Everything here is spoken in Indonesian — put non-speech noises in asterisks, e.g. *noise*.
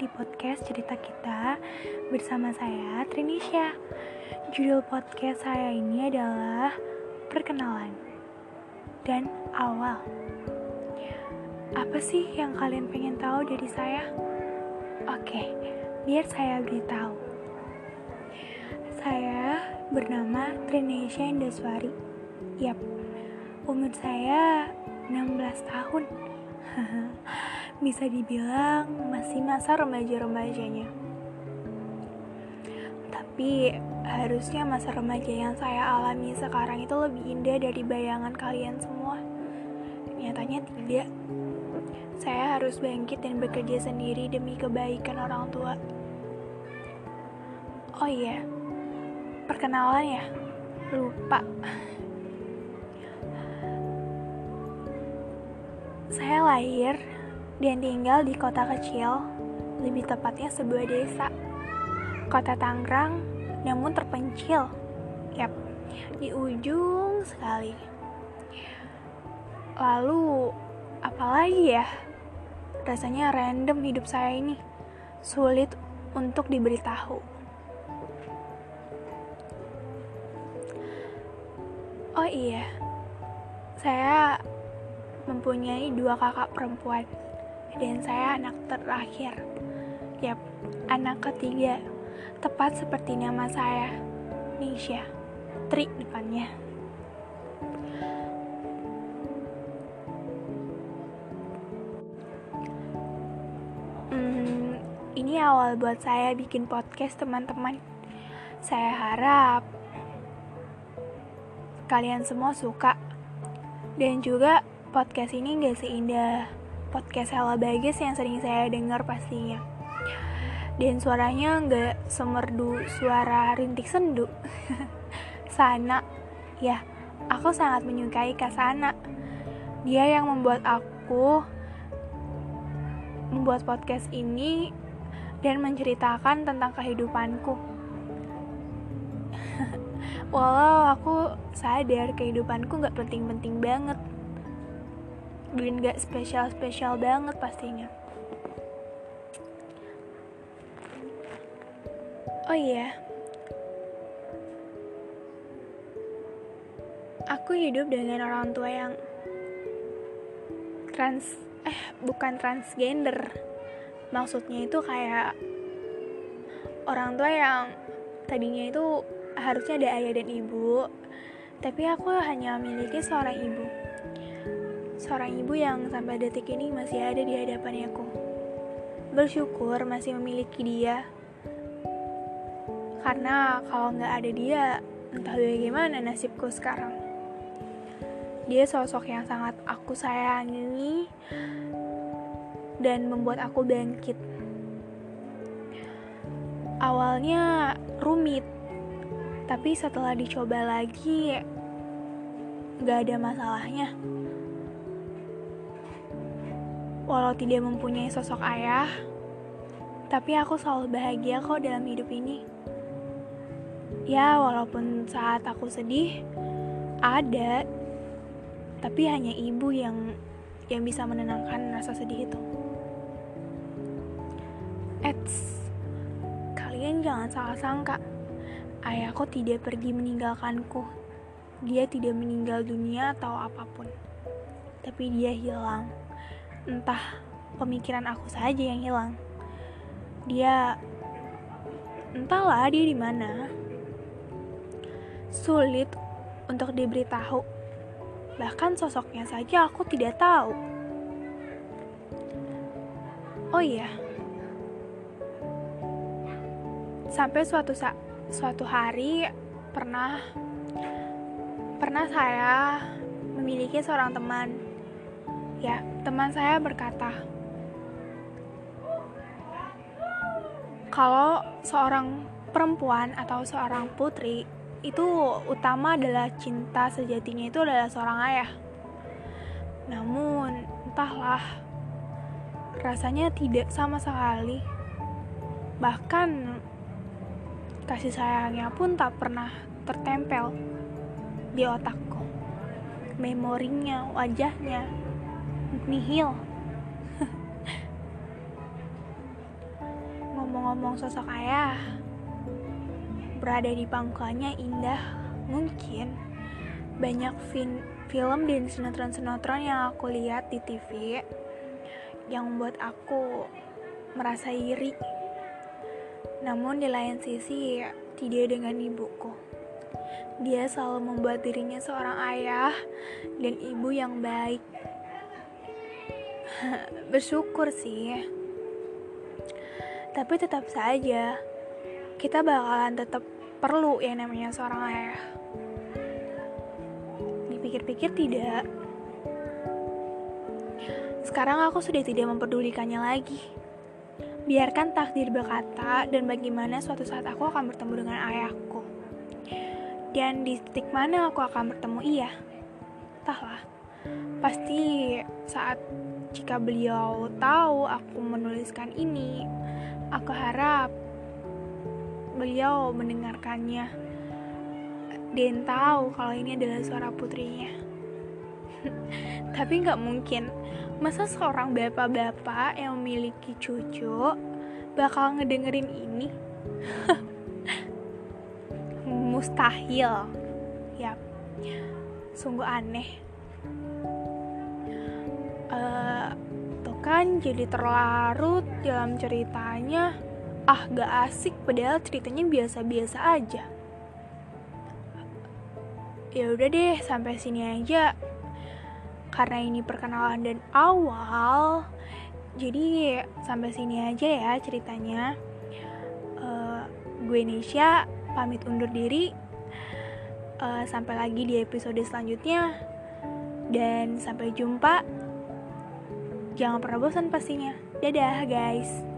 di podcast cerita kita bersama saya Trinisha. Judul podcast saya ini adalah perkenalan dan awal. Apa sih yang kalian pengen tahu dari saya? Oke, biar saya beritahu. Saya bernama Trinisha Indaswari. Yap, umur saya 16 tahun. *laughs* bisa dibilang masih masa remaja-remajanya. Tapi harusnya masa remaja yang saya alami sekarang itu lebih indah dari bayangan kalian semua. Nyatanya tidak. Saya harus bangkit dan bekerja sendiri demi kebaikan orang tua. Oh iya, perkenalan ya, lupa. Saya lahir dan tinggal di kota kecil, lebih tepatnya sebuah desa. Kota Tangerang, namun terpencil. Yap, di ujung sekali. Lalu, apalagi ya? Rasanya random hidup saya ini. Sulit untuk diberitahu. Oh iya, saya mempunyai dua kakak perempuan dan saya anak terakhir. Yap, anak ketiga. Tepat seperti nama saya, Nisha. Tri depannya. Hmm, ini awal buat saya bikin podcast teman-teman. Saya harap kalian semua suka dan juga podcast ini gak seindah podcast Hela Bagus yang sering saya dengar pastinya. Dan suaranya nggak semerdu suara rintik sendu. *laughs* Sana, ya, aku sangat menyukai Kasana. Dia yang membuat aku membuat podcast ini dan menceritakan tentang kehidupanku. *laughs* Walau aku sadar kehidupanku nggak penting-penting banget dan gak spesial-spesial banget pastinya. Oh iya, aku hidup dengan orang tua yang trans, eh bukan transgender. Maksudnya itu kayak orang tua yang tadinya itu harusnya ada ayah dan ibu, tapi aku hanya memiliki seorang ibu seorang ibu yang sampai detik ini masih ada di hadapan aku. Bersyukur masih memiliki dia. Karena kalau nggak ada dia, entah bagaimana nasibku sekarang. Dia sosok yang sangat aku sayangi dan membuat aku bangkit. Awalnya rumit, tapi setelah dicoba lagi, gak ada masalahnya. Walau tidak mempunyai sosok ayah, tapi aku selalu bahagia kok dalam hidup ini. Ya, walaupun saat aku sedih, ada, tapi hanya ibu yang yang bisa menenangkan rasa sedih itu. Eits, kalian jangan salah sangka. Ayahku tidak pergi meninggalkanku. Dia tidak meninggal dunia atau apa pun. Tapi dia hilang entah pemikiran aku saja yang hilang. Dia entahlah dia di mana. Sulit untuk diberitahu. Bahkan sosoknya saja aku tidak tahu. Oh iya. Sampai suatu sa suatu hari pernah pernah saya memiliki seorang teman Ya, teman saya berkata, kalau seorang perempuan atau seorang putri itu utama adalah cinta sejatinya itu adalah seorang ayah. Namun, entahlah, rasanya tidak sama sekali. Bahkan, kasih sayangnya pun tak pernah tertempel di otakku. Memorinya, wajahnya, nihil ngomong sosok ayah berada di pangkuannya indah, mungkin banyak fin film dan sinetron-sinetron yang aku lihat di TV yang membuat aku merasa iri. Namun di lain sisi, tidak dengan ibuku. Dia selalu membuat dirinya seorang ayah dan ibu yang baik. Bersyukur sih. Tapi tetap saja, kita bakalan tetap perlu yang namanya seorang ayah. Dipikir-pikir tidak. Sekarang aku sudah tidak memperdulikannya lagi. Biarkan takdir berkata dan bagaimana suatu saat aku akan bertemu dengan ayahku. Dan di titik mana aku akan bertemu ia? Entahlah. Pasti saat jika beliau tahu aku menuliskan ini, aku harap beliau mendengarkannya dan tahu kalau ini adalah suara putrinya. *laughs* Tapi nggak mungkin, masa seorang bapak-bapak yang memiliki cucu bakal ngedengerin ini? *laughs* Mustahil. Ya, sungguh aneh. Uh, tuh kan jadi terlarut dalam ceritanya. Ah, gak asik padahal ceritanya biasa-biasa aja. Ya udah deh, sampai sini aja. Karena ini perkenalan dan awal, jadi sampai sini aja ya ceritanya. Uh, gue Nisha pamit undur diri. Uh, sampai lagi di episode selanjutnya. Dan sampai jumpa. Jangan pernah bosan pastinya. Dadah guys.